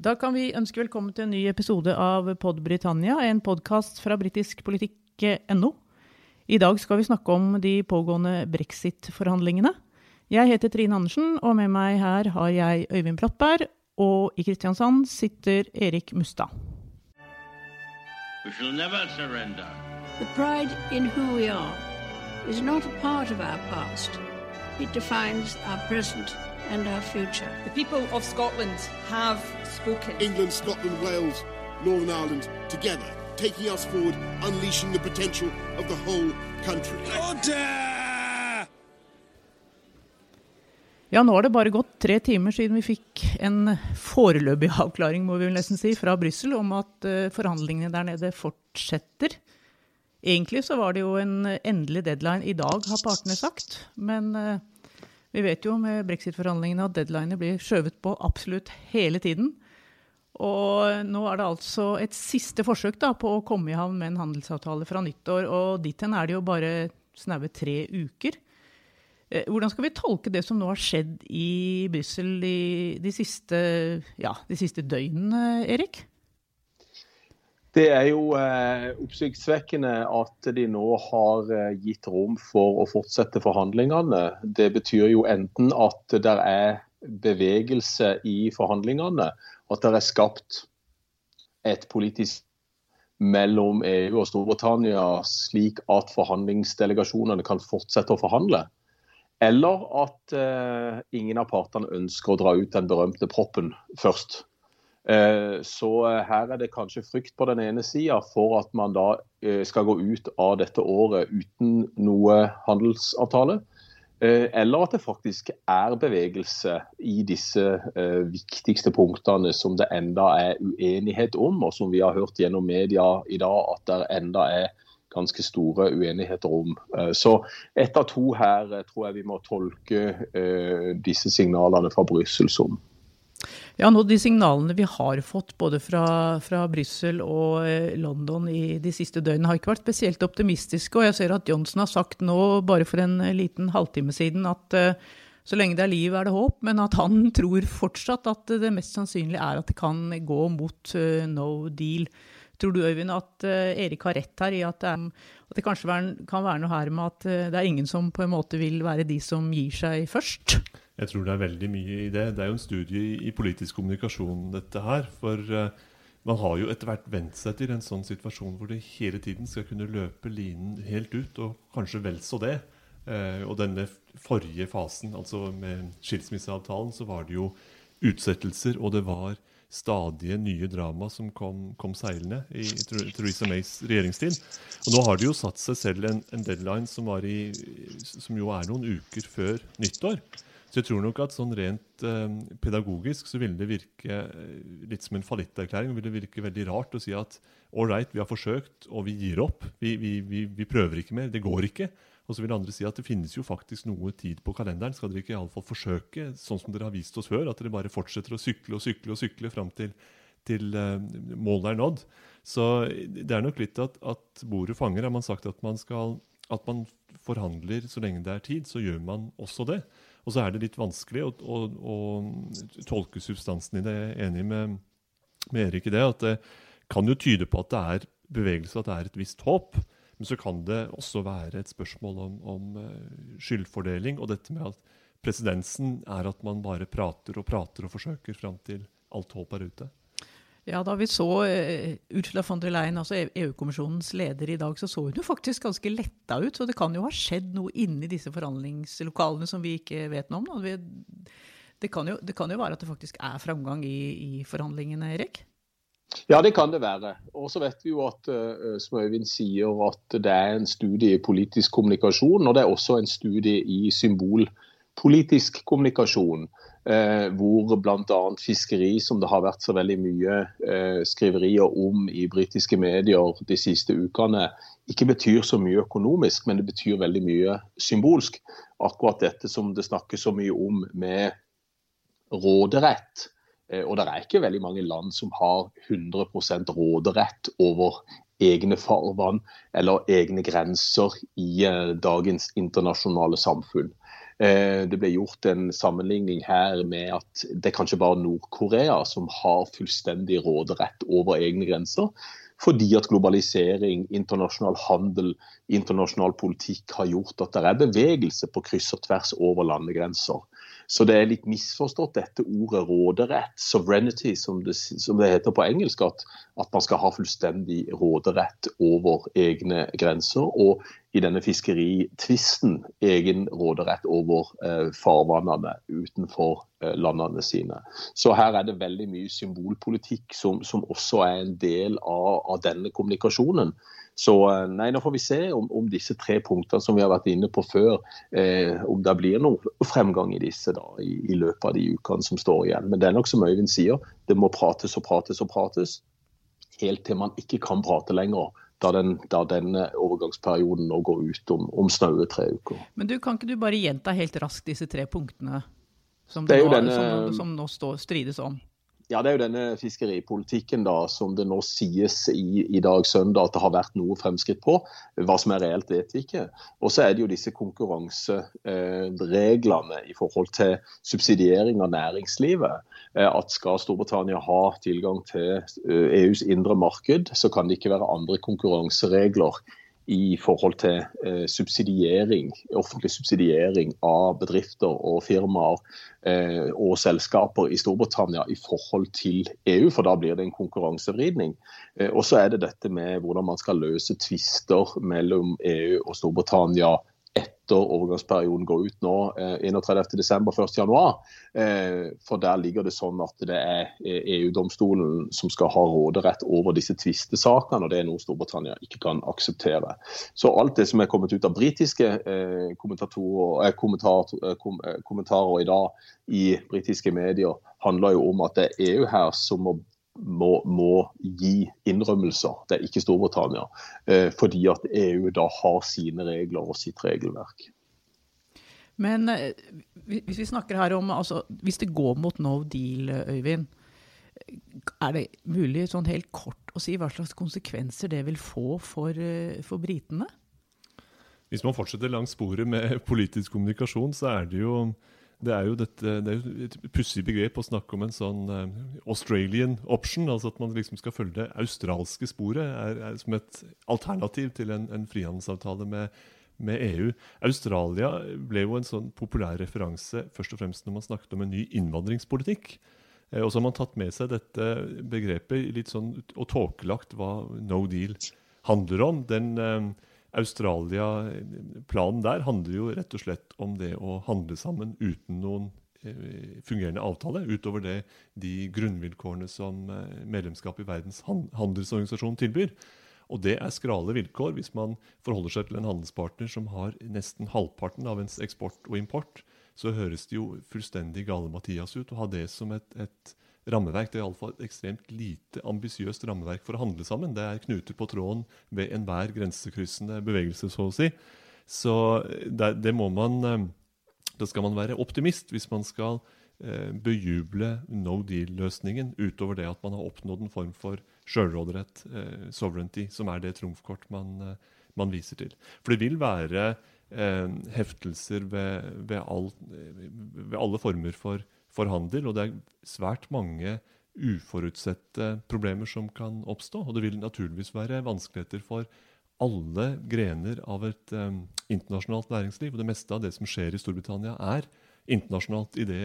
Da kan vi ønske velkommen til en ny episode av Pod Britannia, en podkast fra britiskpolitikk.no. I dag skal vi snakke om de pågående brexit-forhandlingene. Jeg heter Trine Andersen, og med meg her har jeg Øyvind Brattberg, og i Kristiansand sitter Erik Mustad. We shall never surrender. The pride in who we are is not a part of our past. It defines our present and our future. The people of Scotland have spoken. England, Scotland, Wales, Northern Ireland together, taking us forward, unleashing the potential of the whole country. Ja, nå har det bare gått tre timer siden vi fikk en foreløpig avklaring må vi vel nesten si, fra Brussel om at uh, forhandlingene der nede fortsetter. Egentlig så var det jo en endelig deadline i dag, har partene sagt. Men uh, vi vet jo med brexit-forhandlingene at deadliner blir skjøvet på absolutt hele tiden. Og nå er det altså et siste forsøk da, på å komme i havn med en handelsavtale fra nyttår. Og dit hen er det jo bare snaue tre uker. Eh, hvordan skal vi tolke det som nå har skjedd i Brussel de, de, ja, de siste døgnene, Erik? Det er jo eh, oppsiktsvekkende at de nå har eh, gitt rom for å fortsette forhandlingene. Det betyr jo enten at det er bevegelse i forhandlingene, at det er skapt et politisk mellom EU og Storbritannia slik at forhandlingsdelegasjonene kan fortsette å forhandle. Eller at eh, ingen av partene ønsker å dra ut den berømte proppen først. Eh, så eh, her er det kanskje frykt på den ene sida for at man da eh, skal gå ut av dette året uten noe handelsavtale. Eller at det faktisk er bevegelse i disse viktigste punktene som det enda er uenighet om, og som vi har hørt gjennom media i dag at det enda er ganske store uenigheter om. Så ett av to her tror jeg vi må tolke disse signalene fra Brussel som. Ja, nå De signalene vi har fått både fra, fra Brussel og London i de siste døgnene, har ikke vært spesielt optimistiske. og Jeg ser at Johnson har sagt nå, bare for en liten halvtime siden, at så lenge det er liv, er det håp. Men at han tror fortsatt at det mest sannsynlige er at det kan gå mot no deal. Tror du Øyvind, at Erik har rett her i at det, er, at det kanskje kan være noe her med at det er ingen som på en måte vil være de som gir seg først? Jeg tror det er veldig mye i det. Det er jo en studie i, politisk kommunikasjon, dette her. For uh, man har jo etter hvert vent seg til en sånn situasjon hvor det hele tiden skal kunne løpe linen helt ut, og kanskje vel så det. og denne forrige fasen, altså med skilsmisseavtalen, så var det jo utsettelser, og det var stadige nye drama som kom, kom seilende i Theresa Mays regjeringstid. Og nå har de jo satt seg selv en, en deadline som, i, som, jo er noen uker før nyttår. Så jeg tror nok at sånn rent eh, pedagogisk så ville det virke eh, litt som en fallitterklæring. Det ville virke veldig rart å si at all vi har forsøkt, og vi gir opp. Vi, vi, vi, vi prøver ikke mer. Det går ikke. Og så vil andre si at det finnes jo faktisk noe tid på kalenderen. Skal dere ikke iallfall forsøke, sånn som dere har vist oss før, at dere bare fortsetter å sykle og sykle og sykle fram til, til uh, målet er nådd? Så det er nok litt at, at bordet fanger. Har man sagt at man, skal, at man forhandler så lenge det er tid, så gjør man også det. Og så er det litt vanskelig å, å, å tolke substansen i det. Jeg er enig med, med Erik i det. At det kan jo tyde på at det er bevegelse, at det er et visst håp. Men så kan det også være et spørsmål om, om uh, skyldfordeling. Og dette med at presedensen er at man bare prater og prater og forsøker fram til alt håp er ute. Ja, Da vi så uh, Ursula von der Leyen, altså EU-kommisjonens leder, i dag, så så hun jo faktisk ganske letta ut. Så det kan jo ha skjedd noe inni disse forhandlingslokalene som vi ikke vet noe om. Det, kan jo, det, kan jo, være at det faktisk er framgang i, i forhandlingene, Erik? Ja, det kan det være. Og så vet vi jo at uh, som Øyvind sier, at det er en studie i politisk kommunikasjon, og det er også en studie i symbolpolitisk kommunikasjon. Uh, hvor bl.a. fiskeri, som det har vært så veldig mye eh, skriverier om i britiske medier de siste ukene, ikke betyr så mye økonomisk, men det betyr veldig mye symbolsk. Akkurat dette som det snakkes så mye om med råderett Eh, og det er ikke veldig mange land som har 100% råderett over egne farvann eller egne grenser i eh, dagens internasjonale samfunn. Eh, det ble gjort en sammenligning her med at det er kanskje bare Nord-Korea som har fullstendig råderett over egne grenser. Fordi at globalisering, internasjonal handel, internasjonal politikk har gjort at det er bevegelse på kryss og tvers over landegrenser. Så det er litt misforstått dette ordet råderett, sovereignty, som det, som det heter på engelsk. At, at, man skal ha fullstendig råderett over egne grenser. Og i denne fiskeritvisten egen råderett over eh, farvannene utenfor eh, landene sine. Så her er det veldig mye symbolpolitikk som, som også er en del av, av denne kommunikasjonen. Så eh, nei, nå får vi se om, om, disse tre punktene som vi har vært inne på før, eh, om det blir noe fremgang i disse da, i, i, løpet av de ukene som står igjen. Men det er nok som Øyvind sier, det må prates og prates og prates. Helt til man ikke kan prate lenger. Da, den, da denne overgangsperioden nå går ut om, om snaue tre uker. Men du, Kan ikke du bare gjenta helt raskt disse tre punktene som, det nå, denne, som, som nå står, strides om? Ja, Det er jo denne fiskeripolitikken da, som det nå sies i, i dag søndag at det har vært noe fremskritt på. Hva som er reelt, vet vi ikke. Og så er det jo disse konkurransereglene eh, i forhold til subsidiering av næringslivet. Eh, at skal Storbritannia ha tilgang til eh, EUs indre marked, så kan det ikke være andre konkurranseregler i forhold til eh, subsidiering, offentlig subsidiering av bedrifter og firmaer eh, og selskaper i Storbritannia i forhold til EU, for da blir det en konkurransevridning. Eh, og så er det dette med hvordan man skal løse tvister mellom EU og Storbritannia etter overgangsperioden går ut nå, 31.12. Eh, 31.12.1.1. Eh, for der ligger det sånn at det er EU-domstolen som skal ha råderett over disse tvistesakene, og det er noe Storbritannia ikke kan akseptere. Så alt det som er kommet ut av britiske eh, kommentarer i dag i britiske medier, handler jo om at det er EU her som må må, må, gi innrømmelser. Det er ikke Storbritannia. Eh, fordi at EU da har sine regler og sitt regelverk. Men eh, hvis vi snakker her om altså, Hvis det går mot no deal, Øyvind. Er det mulig sånn helt kort å si hva slags konsekvenser det vil få for, eh, for britene? Hvis man fortsetter langs sporet med politisk kommunikasjon, så er det jo det er jo dette, det er jo et pussig begrep å snakke om en sånn uh, Australian option. altså At man liksom skal følge det australske sporet er, er som et alternativ til en, en frihandelsavtale med, med, EU. Australia ble jo en sånn populær referanse først og fremst når man snakket om en ny innvandringspolitikk. Uh, og så har man tatt med seg dette begrepet litt sånn, og tåkelagt hva no deal handler om. Den... Australia-planen der handler jo rett og slett om det å handle sammen uten noen eh, fungerende avtale, utover det de grunnvilkårene som eh, medlemskap i Verdens handelsorganisasjon tilbyr. Og det er skrale vilkår hvis man forholder seg til en handelspartner som har nesten halvparten av ens eksport og import. Så høres det jo fullstendig gale-Mathias ut å ha det som et, et rammeverk. Det er iallfall et ekstremt lite ambisiøst rammeverk for å handle sammen. Det er knuter på tråden ved enhver grensekryssende bevegelse, så å si. Så det, det må man eh, Da skal man være optimist hvis man skal eh, bejuble no deal-løsningen, utover det at man har oppnådd en form for sjølråderett, eh, sovereignty, som er det trumfkort man, eh, man, viser til. For det vil være eh, heftelser ved, ved, all, ved alle former for for handel. Og det er svært mange uforutsette problemer som kan oppstå. Og det vil naturligvis være vanskeligheter for alle grener av et um, internasjonalt næringsliv. Og det meste av det som skjer i Storbritannia, er internasjonalt i det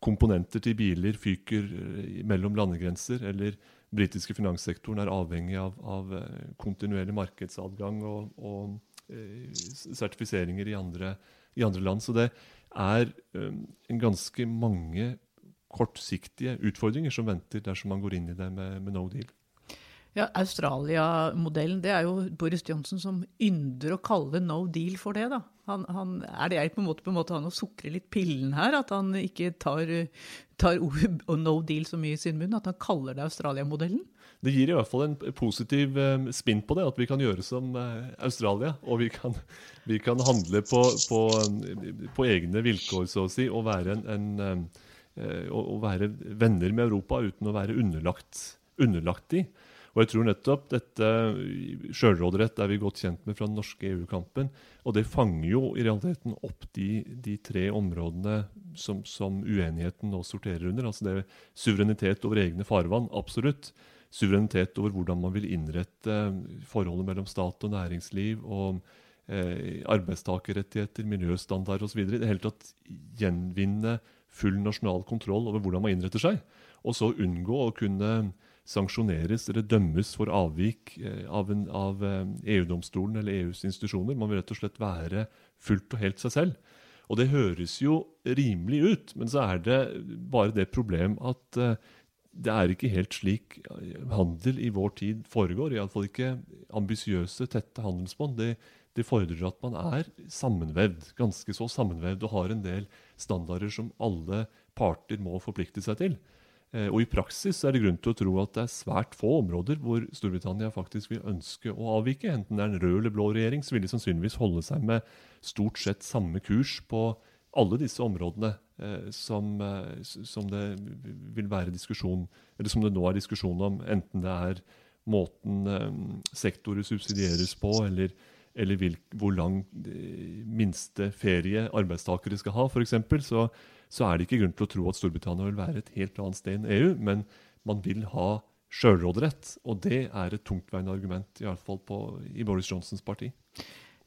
komponenter til biler fyker eh, mellom landegrenser, eller britiske finanssektoren er avhengig av, av eh, kontinuerlig markedsadgang og, og eh, sertifiseringer i andre, i andre land. Så det er um, en ganske mange kortsiktige utfordringer som venter dersom man går inn i det med, med no deal. Ja, Australia-modellen, det er jo Boris Johnson som ynder å kalle no deal for det. da. Han, han, er det på en måte, på en måte han å sukre litt pillen her? At han ikke tar, tar no deal så mye i sin munn? At han kaller det Australia-modellen? det gir i hvert fall en positiv eh, spinn på det, at vi kan gjøre som eh, Australia. Og vi kan, vi kan handle på, på, på, egne vilkår, så å si, og være, en, en, å eh, være venner med Europa uten å være underlagt, underlagt de. Og jeg tror nettopp dette sjølråderett er vi godt kjent med fra den norske EU-kampen. Og det fanger jo i realiteten opp de, de tre områdene som, som, uenigheten nå sorterer under. Altså det er suverenitet over egne farvann, absolutt. Suverenitet over hvordan man vil innrette forholdet mellom stat og næringsliv. og eh, arbeidstakerrettigheter, miljøstandard osv. I det hele tatt gjenvinne full nasjonal kontroll over hvordan man innretter seg. Og så unngå å kunne sanksjoneres eller dømmes for avvik eh, av, av eh, EU-domstolen eller EUs institusjoner. Man vil rett og slett være fullt og helt seg selv. Og det høres jo rimelig ut, men så er det bare det problem at eh, det er ikke helt slik handel i vår tid foregår. Iallfall ikke ambisiøse, tette handelsbånd. Det, det fordrer at man er sammenvevd, ganske så sammenvevd, og har en del standarder som alle parter må forplikte seg til. Eh, og I praksis er det grunn til å tro at det er svært få områder hvor Storbritannia faktisk vil ønske å avvike. Enten det er en rød eller blå regjering, så vil de sannsynligvis holde seg med stort sett samme kurs på alle disse områdene eh, som, eh, som, det vil være diskusjon, eller som det nå er diskusjon om. Enten det er måten sektorer subsidieres på, eller, eller hvor lang minste ferie arbeidstakere skal ha, f.eks. Så så er det ikke grunn til å tro at Storbritannia vil være et helt annet sted enn EU, men man vil ha sjølråderett. Og det er et tungtveiende argument, iallfall i Boris Johnsons parti.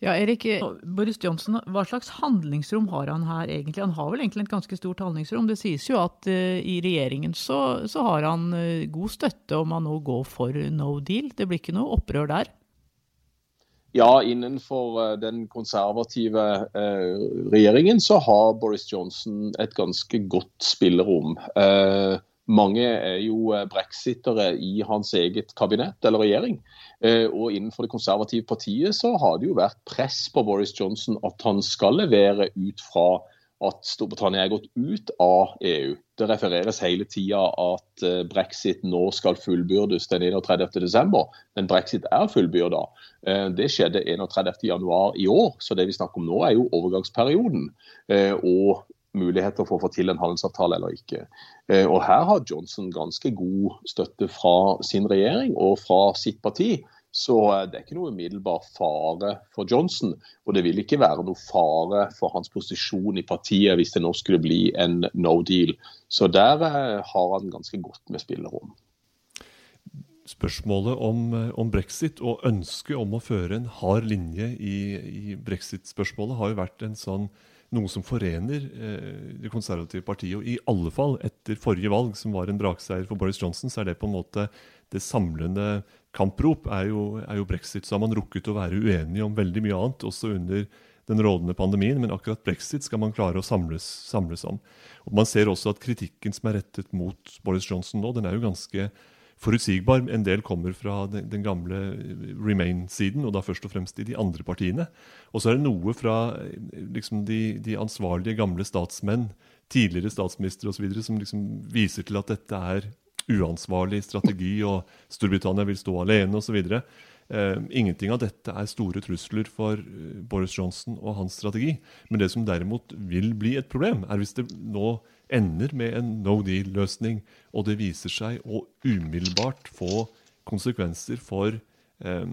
Ja, Erik, Boris Johnson, Hva slags handlingsrom har han her egentlig? Han har vel egentlig et ganske stort handlingsrom. Det sies jo at uh, i regjeringen så, så har han uh, god støtte om han nå går for no deal. Det blir ikke noe opprør der? Ja, innenfor eh, den konservative eh, regjeringen så har Boris Johnson et ganske godt spillerom. Eh, mange er jo brexitere i hans eget kabinett eller regjering. Og innenfor det konservative partiet så har det jo vært press på Boris Johnson at han skal levere ut fra at Storbritannia er gått ut av EU. Det refereres hele tida at eh, brexit nå skal fullbyrdes den 31.12., men brexit er fullbyrda. Eh, det skjedde 31.1 i år, så det vi snakker om nå er jo overgangsperioden. Eh, og muligheter for å få til en handelsavtale eller ikke. Og Her har Johnson ganske god støtte fra sin regjering og fra sitt parti. Så eh, det er ikke noe umiddelbar fare for Johnson. Og det vil ikke være noe fare for hans posisjon i partiet hvis det nå skulle bli en no deal. Så der eh, har han ganske godt med spillerom. Spørsmålet om, eh, om, brexit og ønsket om å føre en hard linje i, i brexit-spørsmålet har jo vært sånn noe som forener eh, det konservative partiet. Og i alle fall etter forrige valg, som var en brakseier for Boris Johnson, så er det på en måte det samlende kamprop er jo, er jo, brexit. Så har man rukket å være uenige om veldig mye annet, også under den rådende pandemien, men akkurat brexit skal man klare å samles, samles om. Og Man ser også at kritikken som er rettet mot Boris Johnson nå, den er jo ganske forutsigbar. En del kommer fra den, den gamle Remain-siden, og da først og fremst i de andre partiene. Og så er det noe fra liksom, de, de, ansvarlige gamle statsmenn, tidligere statsministre osv., som liksom viser til at dette er uansvarlig strategi, og Storbritannia vil stå alene osv. Uh, ingenting av dette er store trusler for uh, Boris Johnson og hans strategi. Men det som derimot vil bli et problem, er hvis det nå ender med en no deal-løsning, og det viser seg å umiddelbart få konsekvenser for eh,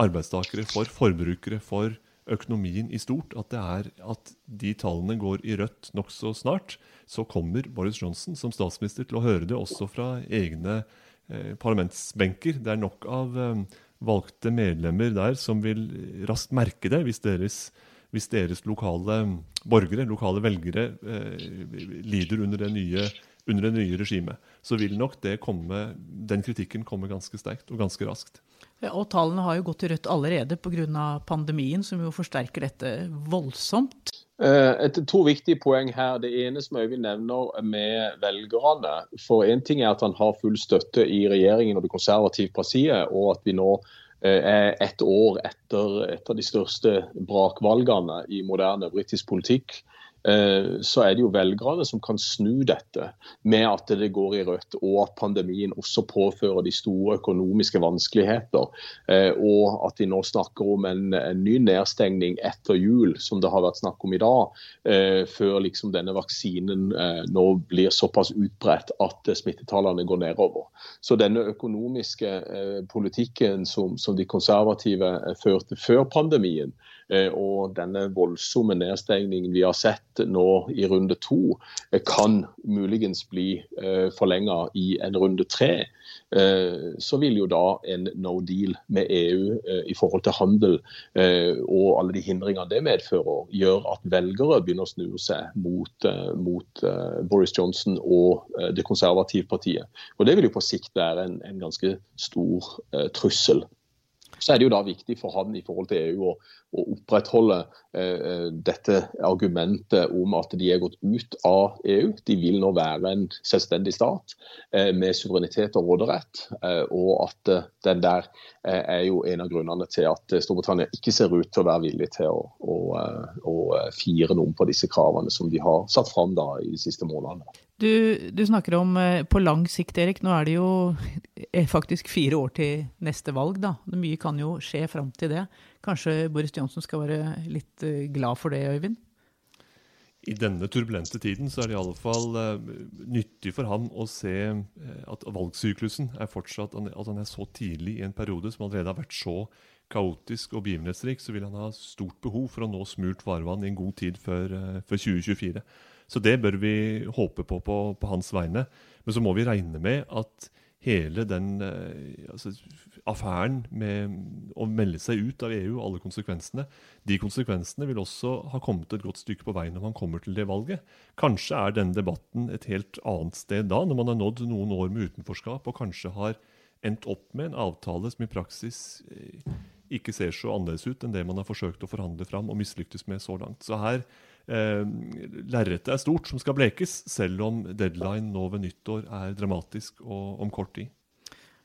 arbeidstakere, for forbrukere, for økonomien i stort. At, det er, at de tallene går i rødt nokså snart så kommer Boris Johnson som statsminister til å høre det også fra egne eh, parlamentsbenker. Det er nok av eh, valgte medlemmer der som vil raskt merke det hvis deres, hvis deres lokale borgere, lokale velgere, eh, lider under det nye under det nye regimet, så vil nok komme, den kritikken komme ganske sterkt og ganske raskt. Ja, og Tallene har jo gått i rødt allerede pga. pandemien, som jo forsterker dette voldsomt. Eh, et, to viktige poeng her. Det ene som Øyvind nevner med velgerne. For Én ting er at han har full støtte i regjeringen og det konservative partiet, og at vi nå ett år etter et av de største brakvalgene i moderne britisk politikk. Eh, så er det jo velgerne som kan snu dette med at det går i rødt, og at pandemien også påfører de store økonomiske vanskeligheter. Eh, og at de nå snakker om en, en ny nedstengning etter jul, som det har vært snakk om i dag. Eh, før liksom denne vaksinen nå blir såpass utbredt at smittetallene går nedover. Så denne økonomiske politikken som, som de konservative førte før pandemien, og denne voldsomme nedstengningen vi har sett nå i runde to, eh, kan muligens bli eh, forlenga i en runde tre. Så vil jo da en no deal med EU i forhold til handel og alle de hindringene det medfører, gjøre at velgere begynner å snu seg mot, mot Boris Johnson og det konservative partiet. Og Det vil jo på sikt være en, en ganske stor trussel så er det jo da viktig for han i forhold til EU å, å opprettholde eh, dette argumentet om at de er gått ut av EU. De vil nå være en selvstendig stat eh, med suverenitet og råderett. Eh, og at eh, den der eh, er jo en av grunnene til at Storbritannia ikke ser ut til å være villig til å, å, eh, å fire noen på disse kravene som de har satt fram da i de siste månedene. Du, du, snakker om eh, på lang sikt, Erik. Nå er det jo er faktisk fire år til neste valg, da. Mye kan jo skje fram til det. Kanskje Boris Johnsen skal være litt eh, glad for det, Øyvind? I denne turbulente tiden så er det i alle fall nyttig for ham å se at valgsyklusen er fortsatt At han er så tidlig i en periode som allerede har vært så kaotisk og begivenhetsrik, så vil han ha stort behov for å nå smurt varevann i en god tid før, før 2024. Så det bør vi håpe på, på på, hans vegne. Men så må vi regne med at hele den eh, altså, affæren med å melde seg ut av EU og alle konsekvensene, de konsekvensene vil også ha kommet et godt stykke på vei når man kommer til det valget. Kanskje er denne debatten et helt annet sted da, når man har nådd noen år med utenforskap og kanskje har endt opp med en avtale som i praksis eh, ikke ser så annerledes ut enn det man har forsøkt å forhandle fram og mislyktes med så langt. Så her eh, lerretet er stort som skal blekes, selv om deadline nå ved nyttår er dramatisk og om kort tid.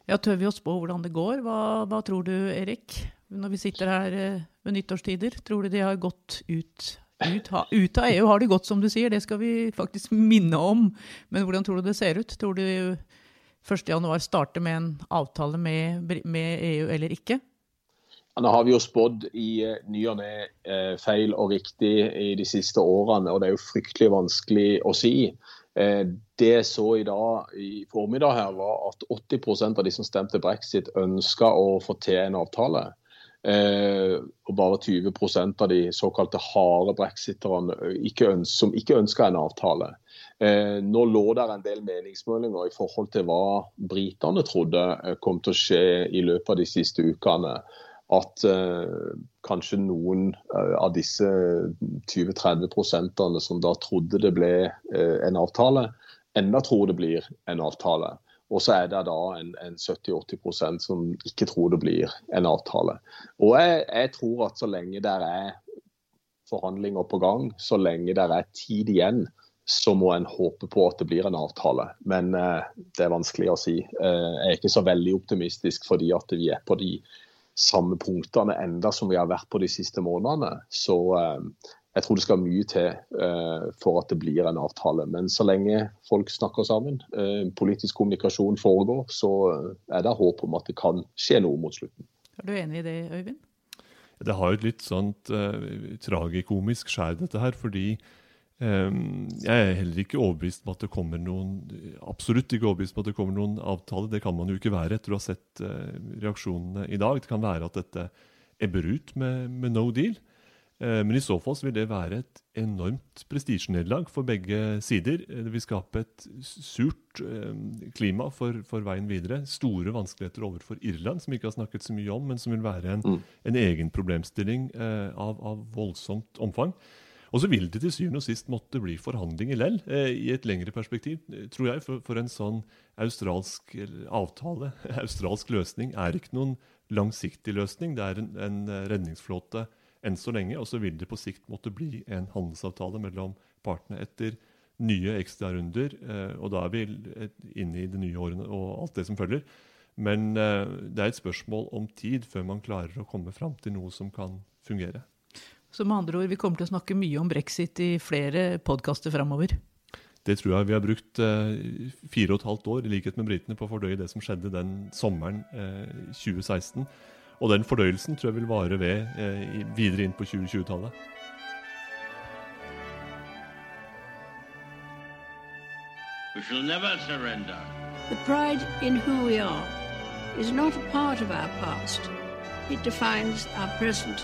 Ja, Tør vi å spå hvordan det går? Hva, hva, tror du, Erik? Når vi sitter her eh, ved nyttårstider, tror du de har gått ut, ut, ha, ut av EU? Har de gått, som du sier? Det skal vi faktisk minne om. Men hvordan tror du det ser ut? Tror du 1.1 starter med en avtale med, med EU eller ikke? Nå har vi jo spådd i eh, ny og ne eh, feil og riktig i de siste årene, og det er jo fryktelig vanskelig å si. Eh, det jeg så i dag i formiddag her, var at 80% av de som stemte brexit, ønska å få til en avtale. Og bare 20% av de såkalte harde brexiterne som ikke ønska en avtale. Nå lå der en del meningsmålinger i forhold til hva britene trodde kom til å skje i løpet av de siste ukene at uh, kanskje noen uh, av disse 20-30 prosentene som da trodde det ble uh, en avtale, enda tror det blir en avtale. Og så er det da en, en 70-80% som ikke tror det blir en avtale. Og jeg, jeg, tror at så lenge det er forhandlinger på gang, så lenge det er tid igjen, så må en håpe på at det blir en avtale. Men det er vanskelig å si. jeg er ikke så veldig optimistisk fordi at vi er på de samme punktene enda som vi har vært på de siste månedene. Så eh, jeg tror det skal mye til eh, for at det blir en avtale. Men så lenge folk snakker sammen, eh, politisk kommunikasjon foregår, så er det håp om at det kan skje noe mot slutten. Er du enig i det, Øyvind? Det har jo et litt sånt eh, tragikomisk skjær, dette her. fordi jeg er heller ikke overbevist om at det kommer noen absolutt ikke overbevist om at det kommer noen avtale. Det kan man jo ikke være etter å ha sett eh, reaksjonene i dag. Det kan være at dette ebber ut med, med no deal. Eh, men i så fall så vil det være et enormt prestisjenederlag for begge sider. Det vil skape et surt eh, klima for, for, veien videre. Store vanskeligheter overfor Irland, som vi ikke har snakket så mye om, men som vil være en, mm. en egen problemstilling av, av voldsomt omfang. Og så vil det til syvende og sist måtte bli forhandlinger lell, eh, i et lengre perspektiv, eh, tror jeg. For, for en sånn australsk avtale, australsk løsning, er ikke noen langsiktig løsning. Det er en, en redningsflåte enn så lenge, og så vil det på sikt måtte bli en handelsavtale mellom partene etter nye ekstrarunder. Eh, og da er vi inne i de nye årene og alt det som følger. Men det er et spørsmål om tid før man klarer å komme fram til noe som kan fungere. Så med andre ord, vi kommer til å snakke mye om brexit i flere podkaster framover. Det tror jeg vi har brukt eh, fire og et halvt år i likhet med britene på å fordøye det som skjedde den sommeren eh, 2016. Og den fordøyelsen tror jeg vil vare ved eh, videre inn på 2020-tallet. We shall never surrender. The pride in who we are is not a part of our past. It defines our present